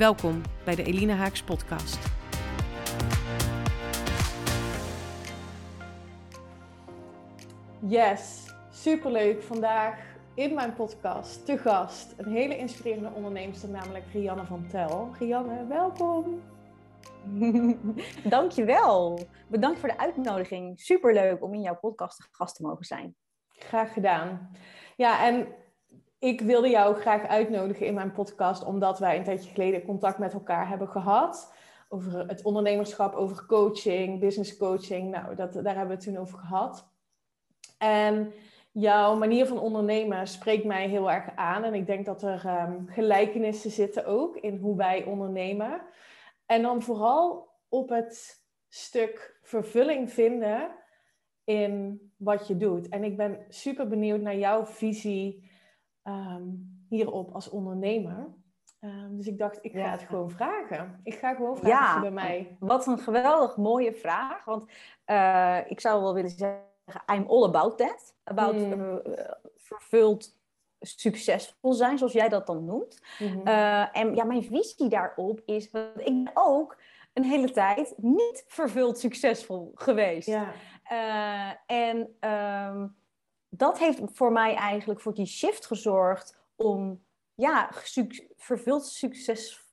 Welkom bij de Elina Haaks podcast. Yes, superleuk. Vandaag in mijn podcast te gast een hele inspirerende onderneemster, namelijk Rianne van Tel. Rianne, welkom. Dankjewel. Bedankt voor de uitnodiging. Superleuk om in jouw podcast te gast te mogen zijn. Graag gedaan. Ja, en ik wilde jou graag uitnodigen in mijn podcast, omdat wij een tijdje geleden contact met elkaar hebben gehad. Over het ondernemerschap, over coaching, business coaching. Nou, dat, daar hebben we het toen over gehad. En jouw manier van ondernemen spreekt mij heel erg aan. En ik denk dat er um, gelijkenissen zitten ook in hoe wij ondernemen. En dan vooral op het stuk vervulling vinden in wat je doet. En ik ben super benieuwd naar jouw visie um, hierop als ondernemer. Um, dus ik dacht, ik ga het gewoon vragen. Ik ga gewoon vragen ja, bij mij. Wat een geweldig mooie vraag. Want uh, ik zou wel willen zeggen, I'm all about that. About mm. uh, vervuld succesvol zijn, zoals jij dat dan noemt. Mm -hmm. uh, en ja, mijn visie daarop is, dat ik ben ook een hele tijd niet vervuld succesvol geweest. Ja. en um, dat heeft voor mij eigenlijk voor die shift gezorgd om ja, vervuld succes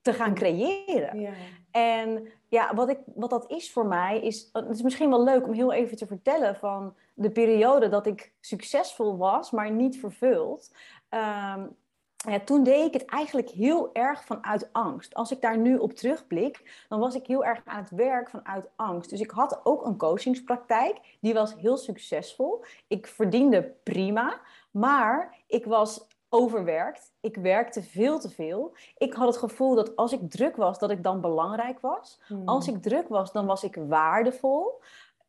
te gaan creëren. Ja. En ja, wat, ik, wat dat is voor mij, is, het is misschien wel leuk om heel even te vertellen van de periode dat ik succesvol was, maar niet vervuld. Um, ja, toen deed ik het eigenlijk heel erg vanuit angst. Als ik daar nu op terugblik, dan was ik heel erg aan het werk vanuit angst. Dus ik had ook een coachingspraktijk, die was heel succesvol. Ik verdiende prima, maar ik was overwerkt. Ik werkte veel te veel. Ik had het gevoel dat als ik druk was, dat ik dan belangrijk was. Hmm. Als ik druk was, dan was ik waardevol.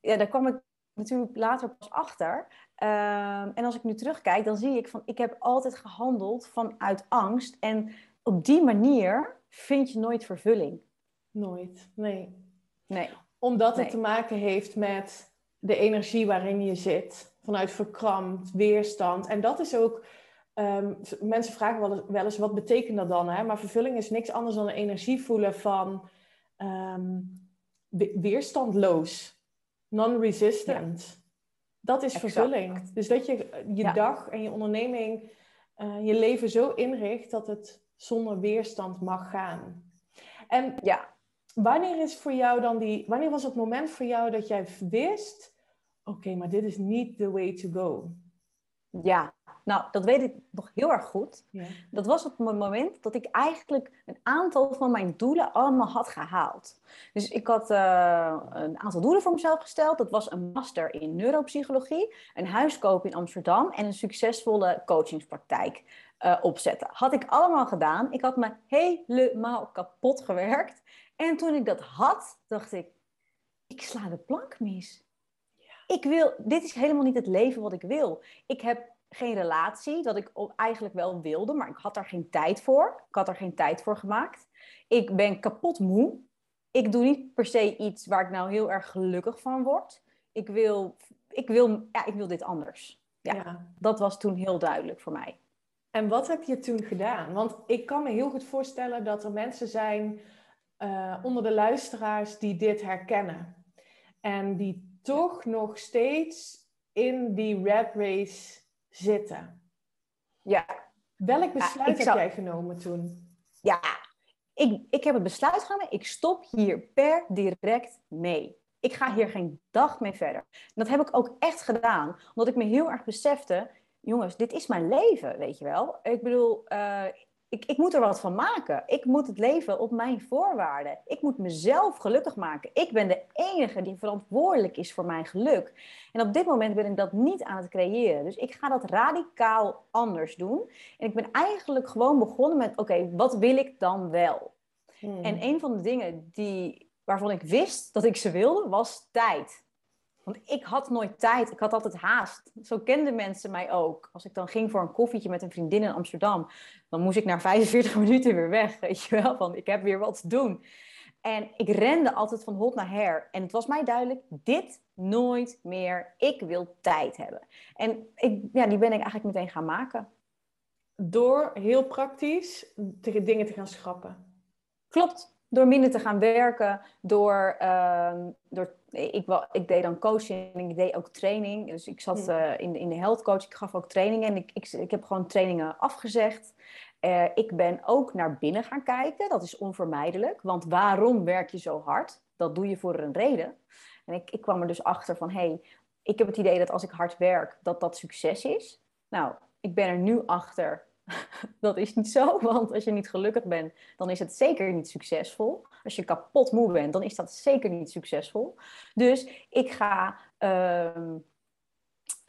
Ja, daar kwam ik natuurlijk later pas achter. Ehm, en als ik nu terugkijk, dan zie ik van ik heb altijd gehandeld vanuit angst. En op die manier vind je nooit vervulling. Nooit, nee. Nee. Omdat het te maken heeft met de energie waarin je zit. Vanuit verkrampt, weerstand. En dat is ook. Um, mensen vragen wel eens, wat betekent dat dan? Hè? Maar vervulling is niks anders dan een energie voelen van um, weerstandloos, non-resistant. Dat is vervulling. Dus dat je eh, je dag en je onderneming, uh, je leven zo inricht dat het zonder weerstand mag gaan. En ja. wanneer is voor jou dan die, wanneer was het moment voor jou dat jij wist, oké, maar dit is niet the way to go? Ja, nou, dat weet ik nog heel erg goed. Ja. Dat was het moment dat ik eigenlijk een aantal van mijn doelen allemaal had gehaald. Dus ik had uh, een aantal doelen voor mezelf gesteld. Dat was een master in neuropsychologie, een huis kopen in Amsterdam en een succesvolle coachingspraktijk uh, opzetten. Had ik allemaal gedaan. Ik had me helemaal kapot gewerkt. En toen ik dat had, dacht ik, ik sla de plank mis. Ik wil, dit is helemaal niet het leven wat ik wil. Ik heb geen relatie, dat ik eigenlijk wel wilde, maar ik had daar geen tijd voor. Ik had er geen tijd voor gemaakt. Ik ben kapot moe. Ik doe niet per se iets waar ik nou heel erg gelukkig van word. Ik wil, ik wil, ja, ik wil dit anders. Ja, dat was toen heel duidelijk voor mij. En wat heb je toen gedaan? Want ik kan me heel goed voorstellen dat er mensen zijn uh, onder de luisteraars die dit herkennen. En die toch nog steeds in die rat race zitten. Ja. Welk besluit heb jij genomen toen? Ja, ik, ik heb het besluit genomen, ik stop hier per direct mee. Ik ga hier geen dag mee verder. En dat heb ik ook echt gedaan, omdat ik me heel erg besefte, jongens, dit is mijn leven, weet je wel. Ik bedoel, uh, ik, ik moet er wat van maken. Ik moet het leven op mijn voorwaarden. Ik moet mezelf gelukkig maken. Ik ben de enige die verantwoordelijk is voor mijn geluk. En op dit moment ben ik dat niet aan het creëren. Dus ik ga dat radicaal anders doen. En ik ben eigenlijk gewoon begonnen met: oké, wat wil ik dan wel? Hmm. En een van de dingen die, waarvan ik wist dat ik ze wilde, was tijd. Want ik had nooit tijd. Ik had altijd haast. Zo kenden mensen mij ook. Als ik dan ging voor een koffietje met een vriendin in Amsterdam, dan moest ik na 45 minuten weer weg. Weet je wel, van ik heb weer wat te doen. En ik rende altijd van hot naar her. En het was mij duidelijk, dit nooit meer. Ik wil tijd hebben. En ik, ja, die ben ik eigenlijk meteen gaan maken. Door heel praktisch dingen te gaan schrappen. Klopt. Door minder te gaan werken, door, uh, door ik, ik deed dan coaching en ik deed ook training. Dus ik zat uh, in, in de health coach, ik gaf ook trainingen en ik, ik, ik heb gewoon trainingen afgezegd. Uh, ik ben ook naar binnen gaan kijken, dat is onvermijdelijk. Want waarom werk je zo hard? Dat doe je voor een reden. En ik, ik kwam er dus achter van, hé, hey, ik heb het idee dat als ik hard werk, dat dat succes is. Nou, ik ben er nu achter dat is niet zo, want als je niet gelukkig bent, dan is het zeker niet succesvol. Als je kapot moe bent, dan is dat zeker niet succesvol. Dus ik ga, uh,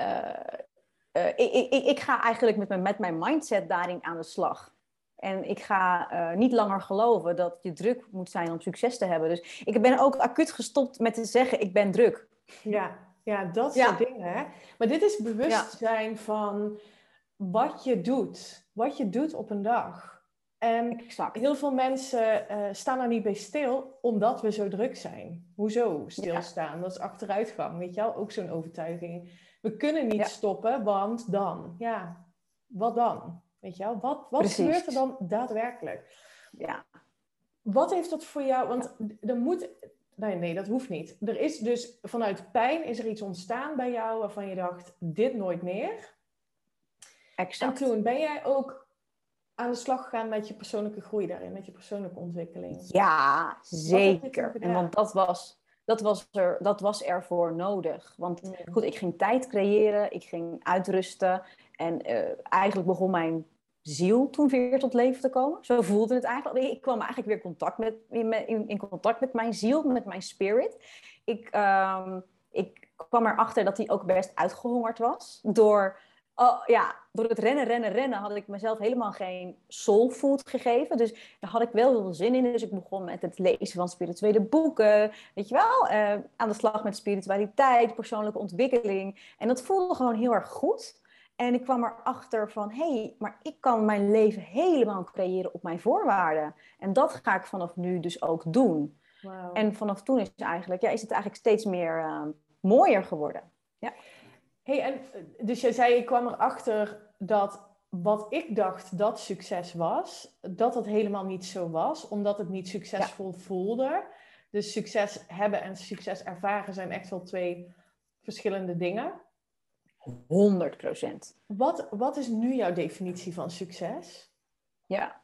uh, ik, ik, ik, ga eigenlijk met mijn, met mijn mindset daarin aan de slag. En ik ga uh, niet langer geloven dat je druk moet zijn om succes te hebben. Dus ik ben ook acuut gestopt met te zeggen, ik ben druk. Ja, ja dat soort dingen. Maar dit is bewustzijn ja. van wat je doet. Wat je doet op een dag. En exact. heel veel mensen uh, staan er niet bij stil, omdat we zo druk zijn. Hoezo stilstaan? Dat is achteruitgang, weet je wel? Ook zo'n overtuiging. We kunnen niet stoppen, want dan. Ja, wat dan? Weet je wel? Wat, wat gebeurt er dan daadwerkelijk? Ja. Wat heeft dat voor jou... Want er moet... Nee, nee, dat hoeft niet. Er is dus vanuit pijn is er iets ontstaan bij jou waarvan je dacht, dit nooit meer. Exact. En toen ben jij ook aan de slag gegaan met je persoonlijke groei daarin, met je persoonlijke ontwikkeling. Ja, zeker. En want dat was, dat, was er, dat was ervoor nodig. Want mm. goed, ik ging tijd creëren, ik ging uitrusten. En uh, eigenlijk begon mijn ziel toen weer tot leven te komen. Zo voelde het eigenlijk. Ik kwam eigenlijk weer contact met, in, in contact met mijn ziel, met mijn spirit. Ik, um, ik kwam erachter dat die ook best uitgehongerd was door oh, ja, door het rennen, rennen, rennen had ik mezelf helemaal geen soul food gegeven. Dus daar had ik wel heel veel zin in. Dus ik begon met het lezen van spirituele boeken. Weet je wel, uh, aan de slag met spiritualiteit, persoonlijke ontwikkeling. En dat voelde gewoon heel erg goed. En ik kwam erachter van, hé, hey, maar ik kan mijn leven helemaal creëren op mijn voorwaarden. En dat ga ik vanaf nu dus ook doen. Wow. En vanaf toen is het eigenlijk, ja, is het eigenlijk steeds meer uh, mooier geworden. Ja hey, en eh, dus jij zei, ik kwam erachter dat wat ik dacht dat succes was, dat dat helemaal niet zo was, omdat het niet succesvol voelde. Dus succes hebben en succes ervaren zijn echt wel twee verschillende dingen. 100 procent. Wat, wat is nu jouw definitie van succes? Ja,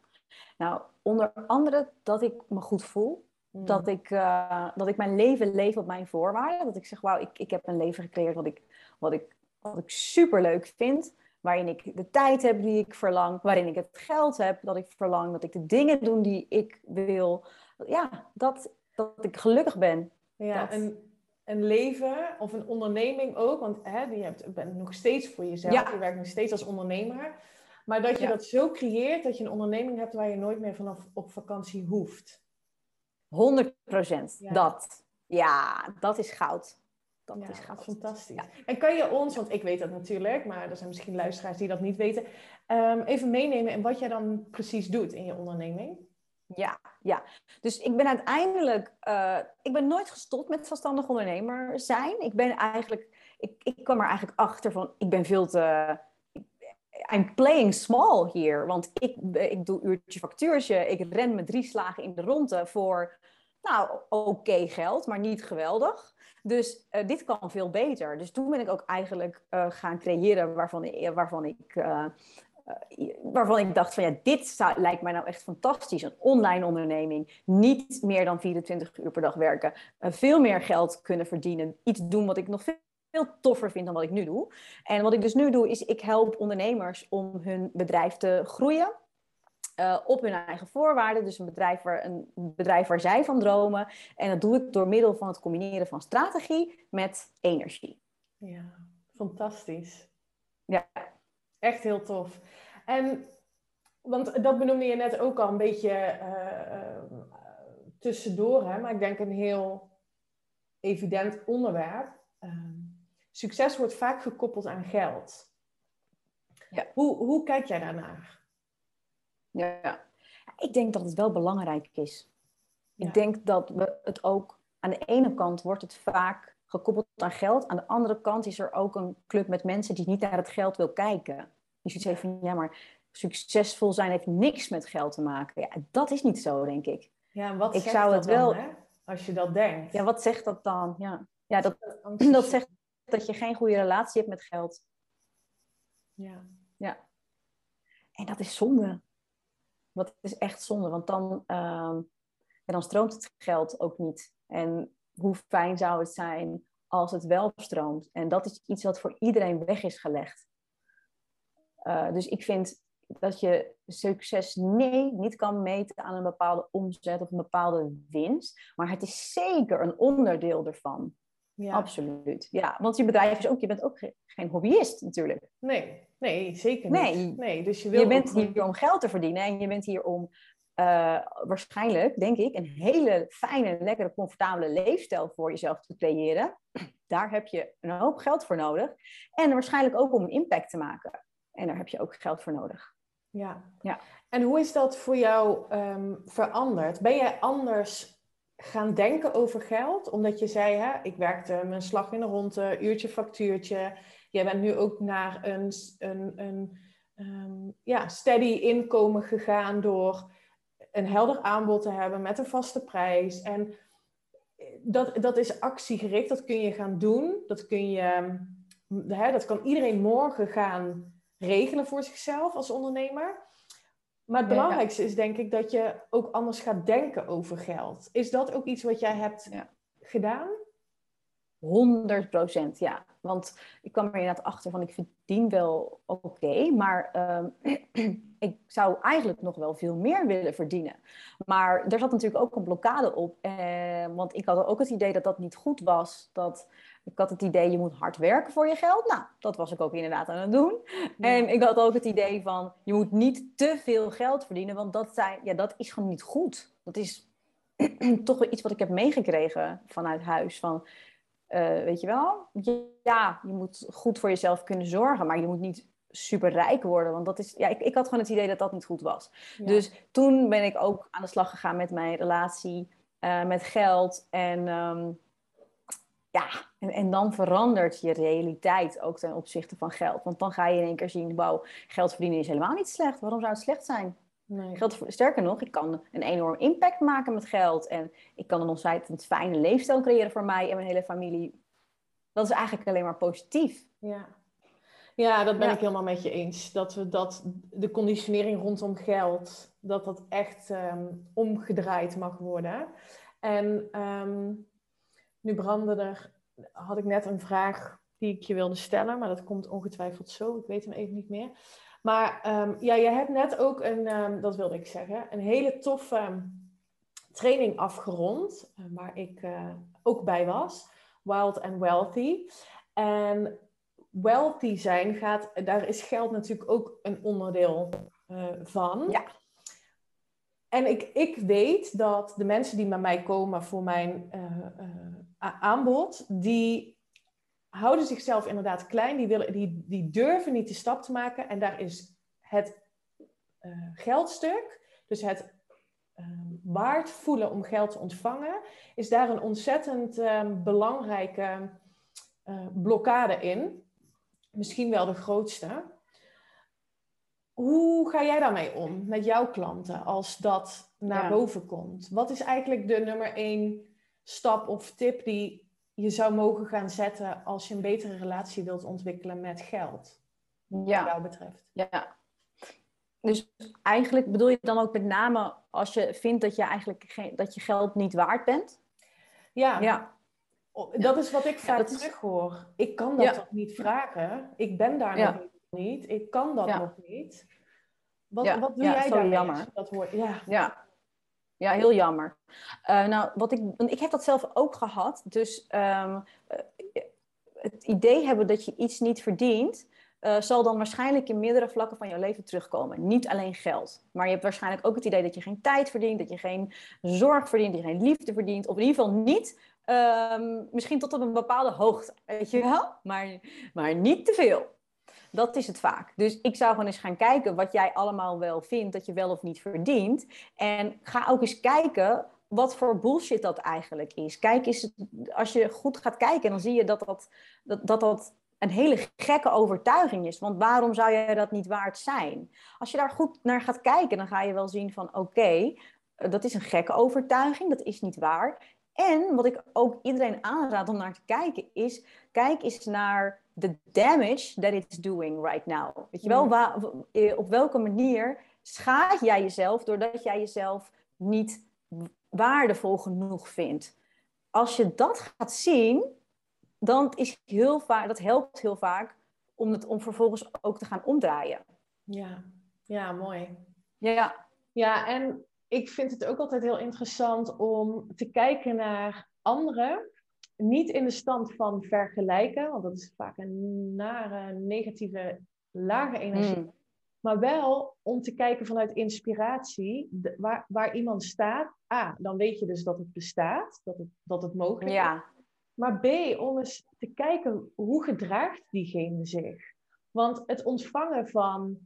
nou, onder andere dat ik me goed voel. Hmm. Dat, ik, uh, dat ik mijn leven leef op mijn voorwaarden. Dat ik zeg, wauw, ik, ik heb een leven gecreëerd wat ik, wat ik, wat ik super leuk vind. Waarin ik de tijd heb die ik verlang. Waarin ik het geld heb dat ik verlang. Dat ik de dingen doe die ik wil. Ja, dat, dat ik gelukkig ben. Ja, een, een leven of een onderneming ook. Want hè, je hebt, bent nog steeds voor jezelf. Ja. Je werkt nog steeds als ondernemer. Maar dat je dat zo creëert dat je een onderneming hebt waar je nooit meer vanaf op vakantie hoeft. 100 procent. Dat. Ja, dat is goud dat is gaaf. Fantastisch. En kan je ons, want ik weet dat natuurlijk, maar er zijn misschien luisteraars die dat niet weten, um, even meenemen in wat jij dan precies doet in je onderneming? Ja, ja. Dus ik ben uiteindelijk, uh, ik ben nooit gestopt met zelfstandig ondernemer zijn. Ik ben eigenlijk, ik, ik kwam er eigenlijk achter van, ik ben veel te, I'm playing small hier. Want ik, ik doe uurtje factuurtje, ik ren met drie slagen in de ronde voor, nou, oké geld, maar niet geweldig. Dus uh, dit kan veel beter. Dus toen ben ik ook eigenlijk uh, gaan creëren waarvan ik, waarvan ik, waarvan ik dacht van ja, dit lijkt mij nou echt fantastisch. Een online onderneming. Niet meer dan 24 uur per dag werken. veel meer geld kunnen verdienen. Iets doen wat ik nog veel veel toffer vind dan wat ik nu doe. En wat ik dus nu doe, is ik help ondernemers om hun bedrijf te groeien. Uh, op hun eigen voorwaarden. Dus een bedrijf, waar, een bedrijf waar zij van dromen. En dat doe ik door middel van het combineren van strategie met energie. Ja, fantastisch. Ja. Echt heel tof. En, want dat benoemde je net ook al een beetje uh, tussendoor, hè, maar ik denk een heel evident onderwerp. Ehm, succes wordt vaak gekoppeld aan geld. Ja. Hoe, hoe kijk jij daarnaar? Ja, ik denk dat het wel belangrijk is. Ik denk dat we het ook aan de ene kant wordt het vaak gekoppeld aan geld. Aan de andere kant is er ook een club met mensen die niet naar het geld wil kijken. Dus je zegt van ja, maar succesvol zijn heeft niks met geld te maken. Ja, dat is niet zo, denk ik. Ja, wat ik zou het wel, hè? als je dat denkt? Ja, wat zegt dat dan? Ja, ja dat, dat zegt dat je geen goede relatie hebt met geld. Ja. Ja. En dat is zonde. Dat is echt zonde, want dan, uh, dan stroomt het geld ook niet. En hoe fijn zou het zijn als het wel stroomt? En dat is iets wat voor iedereen weg is gelegd. Uh, dus ik vind dat je succes nee niet kan meten aan een bepaalde omzet of een bepaalde winst. Maar het is zeker een onderdeel ervan. Ja. Absoluut. Ja, want je bedrijf is ook, je bent ook geen hobbyist natuurlijk. Nee, nee zeker niet. Nee, nee dus je, wil je bent hier om geld te verdienen en je bent hier om uh, waarschijnlijk, denk ik, een hele fijne, lekkere, comfortabele leefstijl voor jezelf te creëren. Daar heb je een hoop geld voor nodig. En waarschijnlijk ook om een impact te maken. En daar heb je ook geld voor nodig. Ja. ja. En hoe is dat voor jou um, veranderd? Ben jij anders gaan denken over geld? Omdat je zei, hè, ik werkte mijn slag in de ronde, uurtje factuurtje. Jij bent nu ook naar een, een, een um, ja, steady inkomen gegaan door een helder aanbod te hebben met een vaste prijs. En dat, dat is actiegericht, dat kun je gaan doen. Dat, kun je, hè, dat kan iedereen morgen gaan regelen voor zichzelf als ondernemer. Maar het belangrijkste is denk ik dat je ook anders gaat denken over geld. Is dat ook iets wat jij hebt ja. gedaan? 100 procent, ja. Want ik kwam er inderdaad achter van ik verdien wel oké, maar ehm, ik zou eigenlijk nog wel veel meer willen verdienen. Maar er zat natuurlijk ook een blokkade op, eh, want ik had ook het idee dat dat niet goed was. Dat, ik had het idee, je moet hard werken voor je geld. Nou, dat was ik ook inderdaad aan het doen. En ik had ook het idee van, je moet niet te veel geld verdienen, want dat, zijn, ja, dat is gewoon niet goed. Dat is toch wel iets wat ik heb meegekregen vanuit huis. Van, uh, weet je wel? Ja, je moet goed voor jezelf kunnen zorgen, maar je moet niet super rijk worden. Want dat is, ja, ik, ik had gewoon het idee dat dat niet goed was. Dus toen ben ik ook aan de slag gegaan met mijn relatie uh, met geld. En um, ja, en, en, dan verandert je realiteit ook ten opzichte van geld. Want dan ga je in één keer zien, wauw, geld verdienen is helemaal niet slecht. Waarom zou het slecht zijn? Nee. Geld, sterker nog, ik kan een enorm impact maken met geld. En ik kan een ontzettend fijne leefstijl creëren voor mij en mijn hele familie. Dat is eigenlijk alleen maar positief. Ja, ja dat ben ik helemaal met je eens. Dat, we dat de conditionering rondom geld, dat dat echt um, omgedraaid mag worden. En um, nu brandde er, had ik net een vraag die ik je wilde stellen, maar dat komt ongetwijfeld zo. Ik weet hem even niet meer. Maar um, ja, je hebt net ook een, um, dat wilde ik zeggen, een hele toffe training afgerond, uh, waar ik uh, ook bij was. Wild and Wealthy. En wealthy zijn gaat, daar is geld natuurlijk ook een onderdeel uh, van. Ja. En ik, ik weet dat de mensen die bij mij komen voor mijn aanbod, die houden zichzelf inderdaad klein, die, willen, die, die durven niet de stap te maken. En daar is het uh, geldstuk, dus het uh, waard voelen om geld te ontvangen, is daar een ontzettend uh, belangrijke eh, blokkade in. Misschien wel de grootste. Hoe ga jij daarmee om met jouw klanten als dat naar boven komt? Wat is eigenlijk de nummer één stap of tip die je zou mogen gaan zetten als je een betere relatie wilt ontwikkelen met geld? Ja. Wat jou betreft. Ja. Dus eigenlijk bedoel je dan ook met name als je vindt dat je eigenlijk geen, dat je geld niet waard bent? Ja. ja. Dat is wat ik vaak ja, terug hoor. Ik kan dat toch niet vragen? Ik ben daar nog niet. Ik kan dat nog niet. Wat, wat doe jij daar jammer. Dat hoort? Ja. ja, ja, heel jammer. Uh, nou, wat ik, ik heb dat zelf ook gehad. Dus um, het idee hebben dat je iets niet verdient, uh, zal dan waarschijnlijk in meerdere vlakken van jouw leven terugkomen. Niet alleen geld, maar je hebt waarschijnlijk ook het idee dat je geen tijd verdient, dat je geen zorg verdient, dat je geen liefde verdient, of in ieder geval niet. Um, misschien tot op een bepaalde hoogte, weet je wel, maar, maar niet te veel. Dat is het vaak. Dus ik zou gewoon eens gaan kijken wat jij allemaal wel vindt dat je wel of niet verdient. En ga ook eens kijken wat voor bullshit dat eigenlijk is. Kijk eens, als je goed gaat kijken, dan zie je dat dat, dat, dat, een hele gekke overtuiging is. Want waarom zou je dat niet waard zijn? Als je daar goed naar gaat kijken, dan ga je wel zien van oké, dat is een gekke overtuiging, dat is niet waar. En wat ik ook iedereen aanraad om naar te kijken is, kijk eens naar the damage that it's doing right now. Weet je wel, mm. waar, eh, op welke manier schaadt jij jezelf doordat jij jezelf niet waardevol genoeg vindt? Als je dat gaat zien, dan is heel vaak, dat helpt heel vaak om het om vervolgens ook te gaan omdraaien. Ja, ja, mooi. Ja. Ja, en ik vind het ook altijd heel interessant om te kijken naar anderen niet in de stand van vergelijken, want dat is vaak een nare, negatieve, lage energie. Hmm. Maar wel om te kijken vanuit inspiratie, waar, waar iemand staat. A, dan weet je dus dat het bestaat, dat het, dat het mogelijk ja. is. Maar B, om eens te kijken hoe gedraagt diegene zich. Want het ontvangen van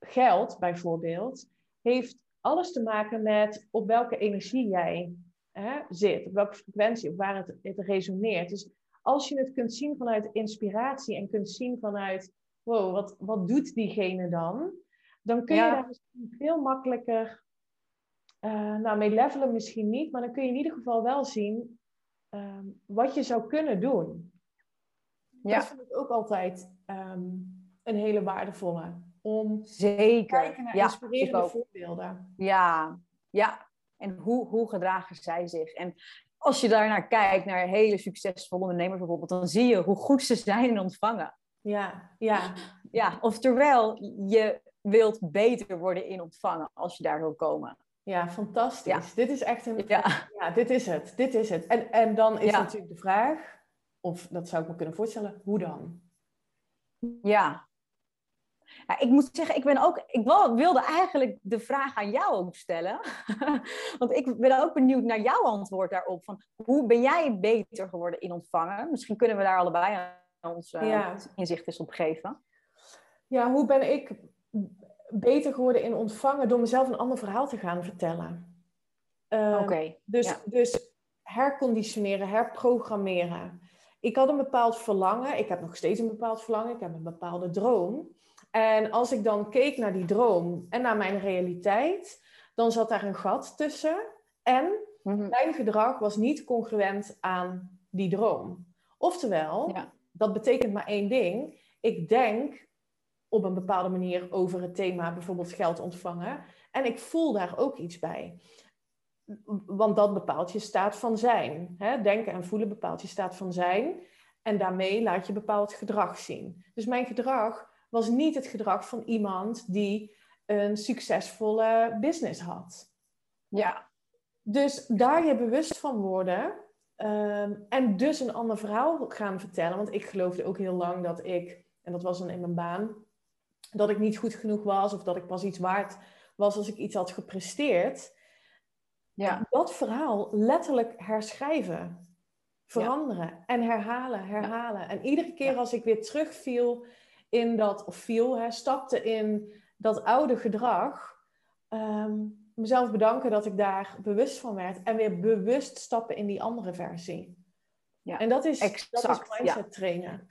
geld, bijvoorbeeld, heeft alles te maken met op welke energie jij hè, zit, op welke frequentie, op waar het, het resoneert. Dus als je het kunt zien vanuit inspiratie en kunt zien vanuit, wow, wat, wat doet diegene dan? Dan kun je daar misschien veel makkelijker, uh, nou, mee levelen misschien niet, maar dan kun je in ieder geval wel zien ehm, wat je zou kunnen doen. Ja. Dat vind ik ook altijd ehm, een hele waardevolle. Om Zeker. te kijken naar inspirerende voorbeelden. Ja, ja, en hoe, hoe gedragen zij zich? En als je daar naar kijkt, naar hele succesvolle ondernemers bijvoorbeeld, dan zie je hoe goed ze zijn in ontvangen. Ja, ja. Ja, oftewel, je wilt beter worden in ontvangen als je daar wil komen. Ja, fantastisch. Dit is echt een... Ja. ja, dit is het. Dit is het. En, en dan is natuurlijk de vraag, of dat zou ik me kunnen voorstellen, hoe dan? Ja, ja, ik moet zeggen, ik ben ook, ik wilde eigenlijk de vraag aan jou ook stellen. Want ik ben ook benieuwd naar jouw antwoord daarop. Van hoe ben jij beter geworden in ontvangen? Misschien kunnen we daar allebei ons uh, inzicht eens op geven. Ja, hoe ben ik beter geworden in ontvangen door mezelf een ander verhaal te gaan vertellen? Uh, Oké. dus, dus herconditioneren, herprogrammeren. Ik had een bepaald verlangen. Ik heb nog steeds een bepaald verlangen. Ik heb een bepaalde droom. En als ik dan keek naar die droom en naar mijn realiteit, dan zat daar een gat tussen. En mhm. mijn gedrag was niet congruent aan die droom. Oftewel, dat betekent maar één ding. Ik denk op een bepaalde manier over het thema bijvoorbeeld geld ontvangen. En ik voel daar ook iets bij. Want dat bepaalt je staat van zijn. Hè? Denken en voelen bepaalt je staat van zijn. En daarmee laat je bepaald gedrag zien. Dus mijn gedrag was niet het gedrag van iemand die een succesvolle business had. Ja. Dus daar je bewust van worden ehm, en dus een ander verhaal gaan vertellen. Want ik geloofde ook heel lang dat ik, en dat was dan in mijn baan, dat ik niet goed genoeg was of dat ik pas iets waard was als ik iets had gepresteerd. Ja. Dat verhaal letterlijk herschrijven, veranderen en herhalen, herhalen. En iedere keer als ik weer terugviel in dat, of viel, hè, stapte in dat oude gedrag. Ehm, mezelf bedanken dat ik daar bewust van werd. En weer bewust stappen in die andere versie. Ja, en dat is, exact, dat is mindset trainen.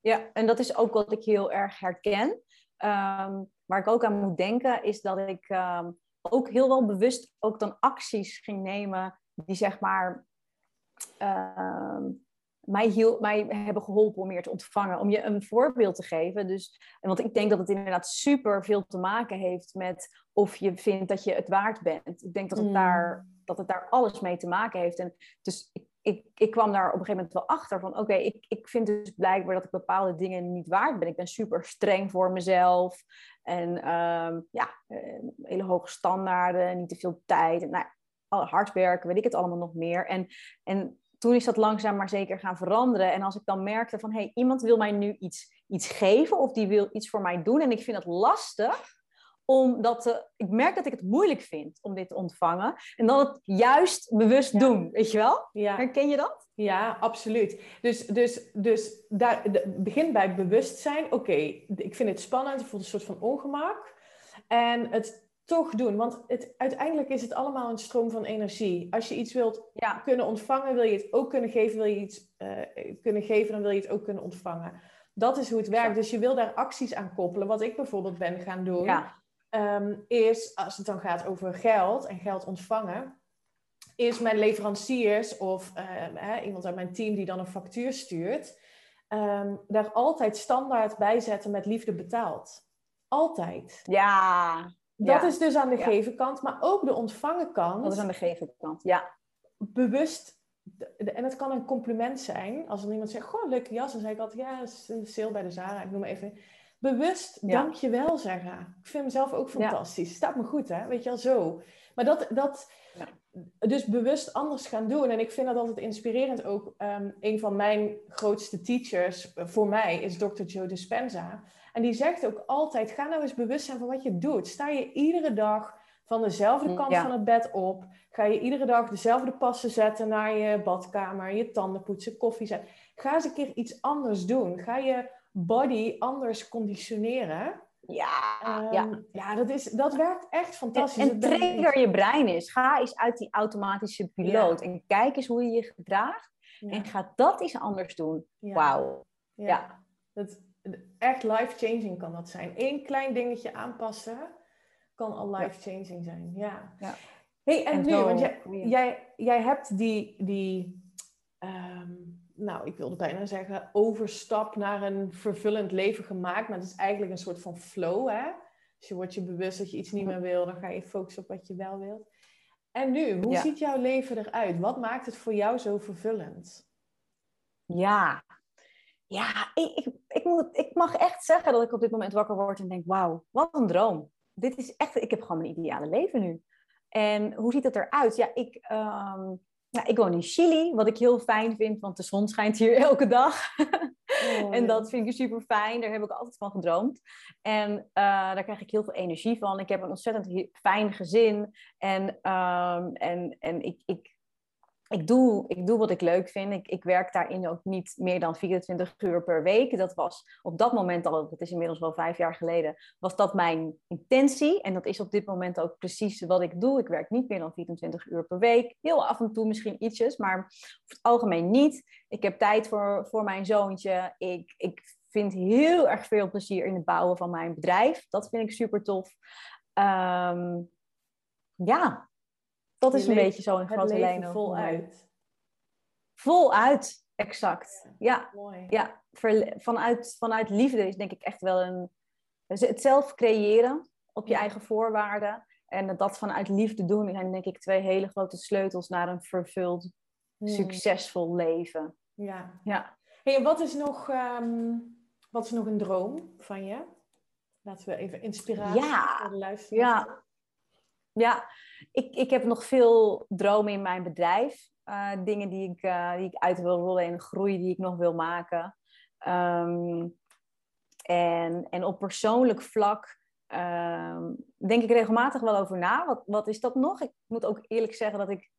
Ja, en dat is ook wat ik heel erg herken. Ehm, waar ik ook aan moet denken, is dat ik ehm, ook heel wel bewust ook dan acties ging nemen die zeg maar mij, hiel, mij hebben geholpen om meer te ontvangen. Om je een voorbeeld te geven. Dus, want ik denk dat het inderdaad super veel te maken heeft met of je vindt dat je het waard bent. Ik denk dat het, mm. daar, dat het daar alles mee te maken heeft. En dus ik, ik, ik kwam daar op een gegeven moment wel achter van... oké, ik, ik vind dus blijkbaar dat ik bepaalde dingen niet waard ben. Ik ben super streng voor mezelf. En um, ja, eh, hele hoge standaarden, niet te veel tijd. Nou, hard werken, weet ik het allemaal nog meer. En, en toen is dat langzaam maar zeker gaan veranderen. En als ik dan merkte van, hé, hey, iemand wil mij nu iets iets geven of die wil iets voor mij doen. En ik vind het lastig omdat te, ik merk dat ik het moeilijk vind om dit te ontvangen. En dan het juist bewust doen, weet je wel? Ja. Herken je dat? Ja, absoluut. Dus, dus, dus daar, begin bij bewustzijn. Oké, ik vind het spannend, ik voel een soort van ongemak. En het toch doen. Want het, uiteindelijk is het allemaal een stroom van energie. Als je iets wilt kunnen ontvangen, wil je het ook kunnen geven. Wil je iets uh, kunnen geven, dan wil je het ook kunnen ontvangen. Dat is hoe het werkt. Dus je wil daar acties aan koppelen. Wat ik bijvoorbeeld ben gaan doen, ja. Ehm, is als het dan gaat over geld en geld ontvangen, is mijn leveranciers of uh, iemand uit mijn team die dan een factuur stuurt, ehm, daar altijd standaard bij zetten met liefde betaald. Altijd. Ja, dat is dus aan de geven kant, maar ook de ontvangen kant. Dat is aan de geven kant, ja. Bewust, en het kan een compliment zijn. Als er iemand zegt, goh, leuke jas. Dan zeg ik altijd, ja, sale bij de Zara. Ik noem maar even. Bewust ja. dankjewel zeggen. Ik vind mezelf ook fantastisch. Staat me goed, hè? Weet je wel, zo. Maar dat, dat dus bewust anders gaan doen. En ik vind dat altijd inspirerend ook. Um, een van mijn grootste teachers voor mij is Dr. Joe Dispenza. En die zegt ook altijd: ga nou eens bewust zijn van wat je doet. Sta je iedere dag van dezelfde kant van het bed op? Ga je iedere dag dezelfde passen zetten naar je badkamer, je tanden poetsen, koffie zetten? Ga eens een keer iets anders doen. Ga je body anders conditioneren. Ja, ja. Ehm, ja dat, is, dat werkt echt fantastisch. En, en trigger je brein is. Ga eens uit die automatische piloot en kijk eens hoe je je gedraagt. En ga dat eens anders doen. Wauw. Ja. Dat, echt life-changing kan dat zijn. Eén klein dingetje aanpassen kan al life-changing zijn. Ja. ja. hey, en, nu, want jij, jij, jij hebt die, die ehm, nou, ik wilde bijna zeggen, overstap naar een vervullend leven gemaakt. Maar het is eigenlijk een soort van flow, hè? Dus je wordt je bewust dat je iets niet meer wil, dan ga je focussen op wat je wel wilt. En nu, hoe ziet jouw leven eruit? Wat maakt het voor jou zo vervullend? Ja, ja, ik, ik, ik, moet, ik mag echt zeggen dat ik op dit moment wakker word en denk, wauw, wat een droom. Dit is echt, ik heb gewoon mijn ideale leven nu. En hoe ziet het eruit? Ja, ik, ehm, nou, ik woon in Chili, wat ik heel fijn vind, want de zon schijnt hier elke dag. Oh, en dat vind ik super fijn. Daar heb ik altijd van gedroomd. En uh, daar krijg ik heel veel energie van. Ik heb een ontzettend fijn gezin. En, um, en, en ik, ik, ik doe, ik doe wat ik leuk vind. Ik, ik werk daarin ook niet meer dan 24 uur per week. Dat was op dat moment al, dat is inmiddels wel vijf jaar geleden, was dat mijn intentie. En dat is op dit moment ook precies wat ik doe. Ik werk niet meer dan 24 uur per week. Heel af en toe misschien ietsjes, maar over het algemeen niet. Ik heb tijd voor, voor mijn zoontje. Ik, ik vind heel erg veel plezier in het bouwen van mijn bedrijf. Dat vind ik super tof. Ehm, ja, dat is een beetje zo in grote lijnen. Voluit. Voluit, exact. Ja, Mooi. ja vanuit, vanuit liefde is denk ik echt wel een. Het zelf creëren op je eigen voorwaarden. En dat vanuit liefde doen zijn denk ik twee hele grote sleutels naar een vervuld, hmm. succesvol leven. Ja. ja. Hey, wat, is nog, um, wat is nog een droom van je? Laten we even inspiratie ja. voor de luisteraars. Ja. Ja, ik, ik heb nog veel dromen in mijn bedrijf. Uh, dingen die ik, uh, die ik uit wil rollen en groei die ik nog wil maken. Um, en, en op persoonlijk vlak um, denk ik regelmatig wel over na. Wat, wat is dat nog? Ik moet ook eerlijk zeggen dat, ik,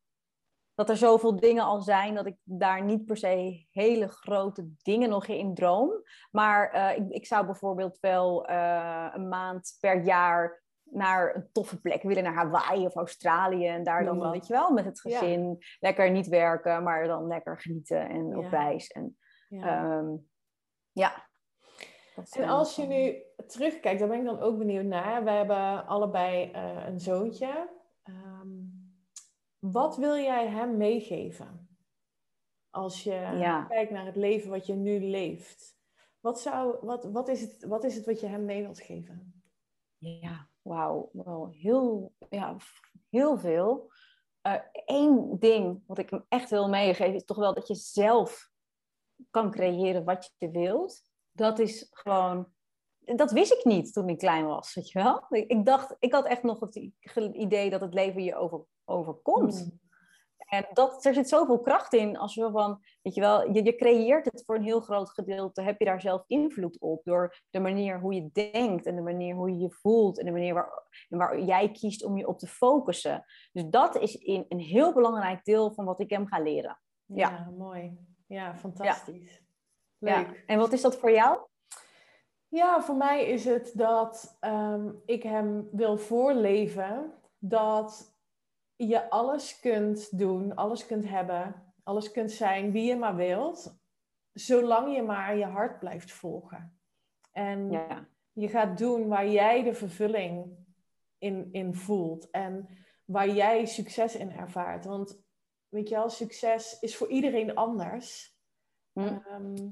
dat er zoveel dingen al zijn dat ik daar niet per se hele grote dingen nog in droom. Maar uh, ik, ik zou bijvoorbeeld wel een maand per jaar naar een toffe plek willen, naar Hawaii of Australië. En daar dan, ja. weet je wel, met het gezin lekker niet werken, maar dan lekker genieten en op reis. En ja. Um, ja. En als je nu terugkijkt, daar ben ik dan ook benieuwd naar. We hebben allebei uh, een zoontje. Um, wat wil jij hem meegeven? Als je kijkt naar het leven wat je nu leeft. Wat, zou, wat, wat, is het, wat is het wat je hem mee wilt geven? Ja, wauw, wel heel, ja, heel veel. Eén uh, ding wat ik hem echt wil meegeven is toch wel dat je zelf kan creëren wat je wilt. Dat is gewoon, dat wist ik niet toen ik klein was, weet je wel. Ik dacht, ik had echt nog het idee dat het leven je over, overkomt. Mm. En dat, er zit zoveel kracht in als we van, weet je wel, je, je creëert het voor een heel groot gedeelte, heb je daar zelf invloed op door de manier hoe je denkt en de manier hoe je je voelt en de manier waar, waar jij kiest om je op te focussen. Dus dat is in, een heel belangrijk deel van wat ik hem ga leren. Ja, ja mooi. Ja, fantastisch. Leuk. Ja. En wat is dat voor jou? Ja, voor mij is het dat ehm, ik hem wil voorleven dat je alles kunt doen, alles kunt hebben, alles kunt zijn wie je maar wilt, zolang je maar je hart blijft volgen. En ja. je gaat doen waar jij de vervulling in, in voelt en waar jij succes in ervaart. Want weet je wel, succes is voor iedereen anders. Hm. Ehm,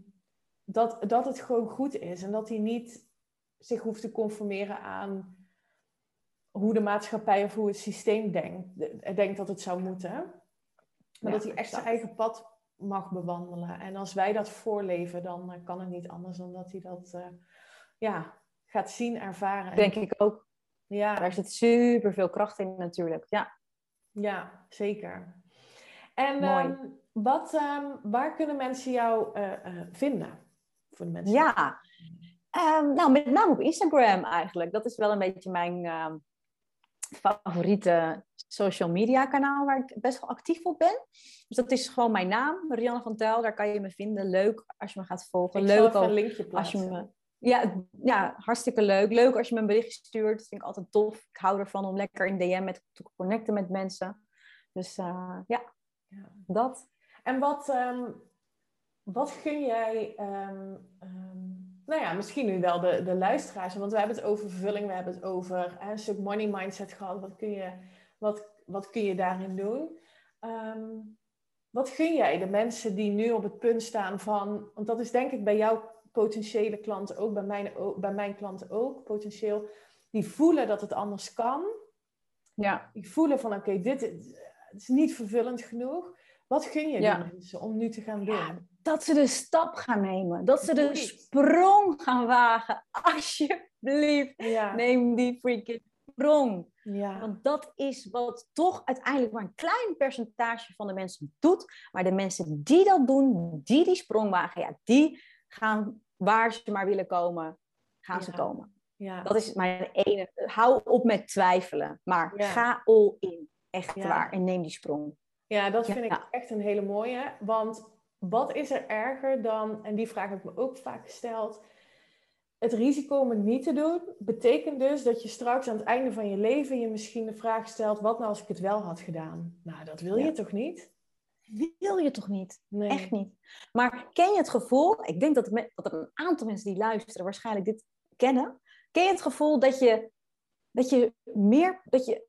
dat, dat het gewoon goed is en dat hij niet zich hoeft te conformeren aan hoe de maatschappij of hoe het systeem denkt, denkt dat het zou moeten. Maar dat hij echt zijn eigen pad mag bewandelen. En als wij dat voorleven, dan eh, kan het niet anders dan dat hij dat uh, ja, gaat zien, ervaren. Denk ik ook. Ja. Daar zit super veel kracht in natuurlijk. Ja, ja zeker. En um, wat, um, waar kunnen mensen jou uh, vinden? Voor de mensen ja, um, nou met name op Instagram eigenlijk. Dat is wel een beetje mijn favoriete social media kanaal waar ik best wel actief op ben. Dus dat is gewoon mijn naam, Marianne van Tuil. Daar kan je me vinden. Leuk als je me gaat volgen. Ik leuk als je me. Ja, ja, hartstikke leuk. Leuk als je me een berichtje stuurt. Dat vind ik altijd tof. Ik hou ervan om lekker in DM met, te connecten met mensen. Dus uh, ja, ja, dat. En wat, um, wat gun jij um, um, nou ja, misschien nu wel de, de luisteraars. Want we hebben het over vervulling, we hebben het over een stuk money mindset gehad. Wat kun je, wat, wat kun je daarin doen? Um, wat gun jij de mensen die nu op het punt staan van... Want dat is denk ik bij jouw potentiële klanten ook, bij mijn, bij mijn klanten ook, potentieel. Die voelen dat het anders kan. Ja. Die voelen van, oké, dit is niet vervullend genoeg. Wat gun je ja. die mensen om nu te gaan doen? Dat ze de stap gaan nemen. Dat ze de sprong gaan wagen. Alsjeblieft, neem die freaking sprong. Ja. Want dat is wat toch uiteindelijk maar een klein percentage van de mensen doet. Maar de mensen die dat doen, die die sprong wagen, ja, die gaan waar ze maar willen komen, gaan ze komen. Ja. Dat is mijn ene. Hou op met twijfelen, maar ga all in. Echt waar. En neem die sprong. Ja, dat vind ik echt een hele mooie. Want wat is er erger dan, en die vraag heb ik me ook vaak gesteld, het risico om het niet te doen, betekent dus dat je straks aan het einde van je leven je misschien de vraag stelt, wat nou als ik het wel had gedaan? Nou, dat wil je toch niet? Wil je toch niet? Nee. Echt niet. Maar ken je het gevoel, ik denk dat, dat een aantal mensen die luisteren waarschijnlijk dit kennen, ken je het gevoel dat je, dat je meer, dat je,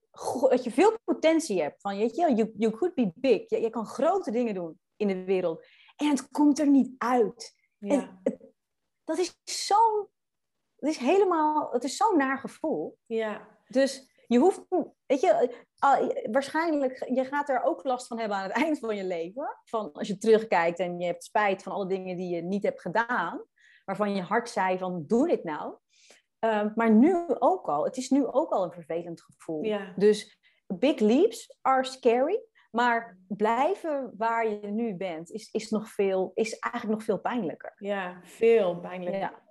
dat je veel potentie hebt van, weet je, you, you could be big, je, je kan grote dingen doen in de wereld. En het komt er niet uit. Ja. dat is zo'n... Het is helemaal... Het is zo'n naar gevoel. Ja. Dus je hoeft... Weet je, waarschijnlijk... Je gaat er ook last van hebben aan het eind van je leven. Van als je terugkijkt en je hebt spijt van alle dingen die je niet hebt gedaan. Waarvan je hart zei van, doe dit nou. Ehm, maar nu ook al. Het is nu ook al een vervelend gevoel. Ja. Dus big leaps are scary. Maar blijven waar je nu bent is, is, nog veel, is eigenlijk nog veel pijnlijker. Ja, veel pijnlijker. Ja.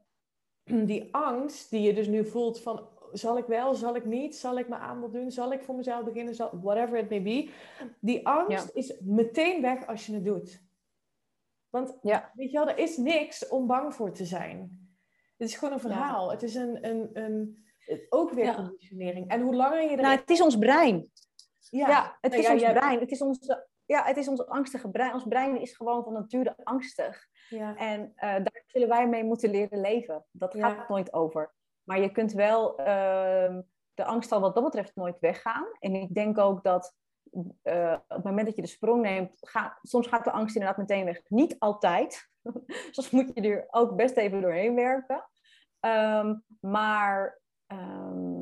Die angst die je dus nu voelt van zal ik wel, zal ik niet, zal ik mijn aanbod doen, zal ik voor mezelf beginnen, zal, whatever it may be. Die angst is meteen weg als je het doet. Want ja. weet je wel, er is niks om bang voor te zijn. Het is gewoon een verhaal. Het is een, een, een, ook weer conditionering. En hoe langer je er... Nou, het is ons brein. Ja, het is ons brein. Het is onze, ja, het is ons angstige brein. Ons brein is gewoon van nature angstig. Ja. En uh, daar zullen wij mee moeten leren leven. Dat gaat nooit over. Maar je kunt wel uh, de angst al wat dat betreft nooit weggaan. En ik denk ook dat uh, op het moment dat je de sprong neemt, ga, soms gaat de angst inderdaad meteen weg. Niet altijd. soms moet je er ook best even doorheen werken. Um, maar um,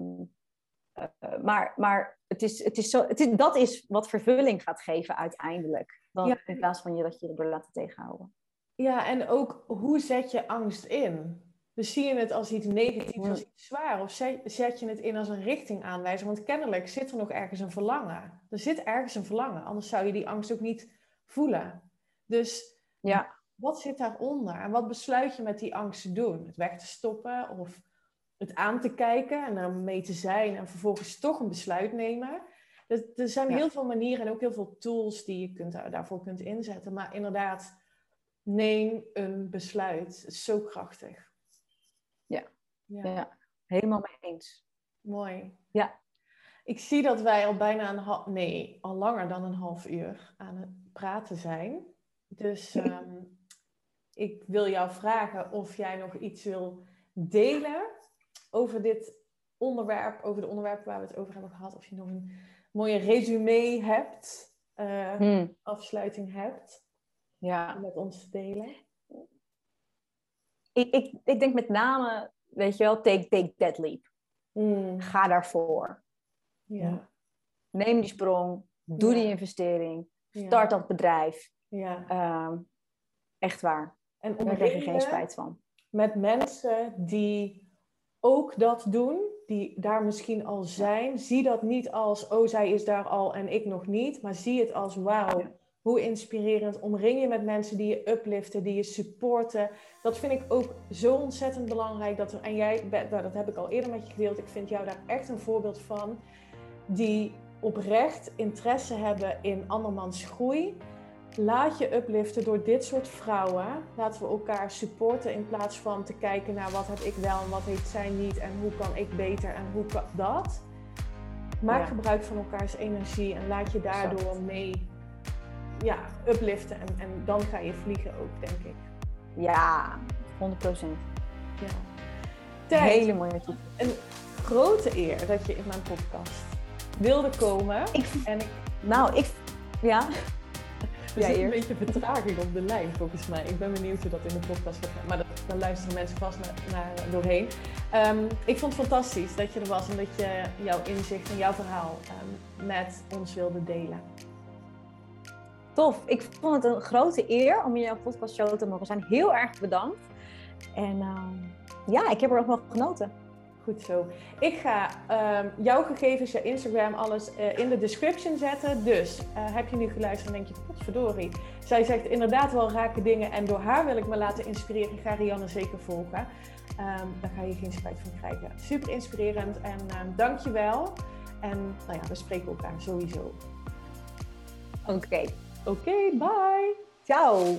uh, maar, maar het is, het is zo, het is, dat is wat vervulling gaat geven uiteindelijk. Dan, In plaats van je dat je er laten tegenhouden. Ja, en ook hoe zet je angst in? Dus zie je het als iets negatiefs, als iets zwaar? Of zet je het in als een richtingaanwijzer? Want kennelijk zit er nog ergens een verlangen. Er zit ergens een verlangen, anders zou je die angst ook niet voelen. Dus ja. wat zit daaronder? En wat besluit je met die angst te doen? Het weg te stoppen of het aan te kijken en er mee te zijn en vervolgens toch een besluit nemen? Er, er zijn heel veel manieren en ook heel veel tools die je kunt, daarvoor kunt inzetten. Maar inderdaad, neem een besluit. Het is zo krachtig. Ja, ja. ja. helemaal mee eens. Mooi. Ja. Ik zie dat wij al bijna een half, nee, al langer dan een half uur aan het praten zijn. Dus ehm, ik wil jou vragen of jij nog iets wil delen over dit onderwerp, over de onderwerpen waar we het over hebben gehad. Of je nog een mooie resume hebt, uh, afsluiting hebt ja. met ons te delen. Ik, ik, ik denk met name, weet je wel, take, take that leap. Hmm. Ga daarvoor. Ja. Neem die sprong, doe die investering, start dat bedrijf. Ja. Ehm, echt waar. En daar krijg je geen spijt van. Met mensen die ook dat doen, die daar misschien al zijn, zie dat niet als, oh zij is daar al en ik nog niet, maar zie het als, wauw, hoe inspirerend. Omring je met mensen die je upliften, die je supporten. Dat vind ik ook zo ontzettend belangrijk. Dat er, en jij, nou, dat heb ik al eerder met je gedeeld, ik vind jou daar echt een voorbeeld van. Die oprecht interesse hebben in andermans groei. Laat je upliften door dit soort vrouwen. Laten we elkaar supporten in plaats van te kijken naar wat heb ik wel en wat heeft zij niet en hoe kan ik beter en hoe kan dat. Maak gebruik van elkaars energie en laat je daardoor mee ja, upliften en, en dan ga je vliegen ook, denk ik. Ja, 100 procent. Ja. Hele mooie toep. Een grote eer dat je in mijn podcast wilde komen. Ik, en ik, nou, ik... Ja. Er zit een beetje vertraging op de lijn, volgens mij. Ik ben benieuwd hoe dat in de podcast gaat. Maar dat, dan luisteren mensen vast naar, naar doorheen. Ehm, ik vond het fantastisch dat je er was en dat je jouw inzicht en jouw verhaal um, met ons wilde delen. Tof. Ik vond het een grote eer om in jouw podcast show te mogen zijn. Heel erg bedankt. En ehm, ja, ik heb er ook nog genoten. Goed zo. Ik ga uh, jouw gegevens, je Instagram, alles uh, in de description zetten. Dus uh, heb je nu geluisterd en denk je, potverdorie. Zij zegt inderdaad wel rake dingen en door haar wil ik me laten inspireren. Ga Rianne zeker volgen. Um, daar ga je geen spijt van krijgen. Super inspirerend en um, dank je wel. En nou ja, we spreken elkaar sowieso. Oké. Oké, bye. Ciao.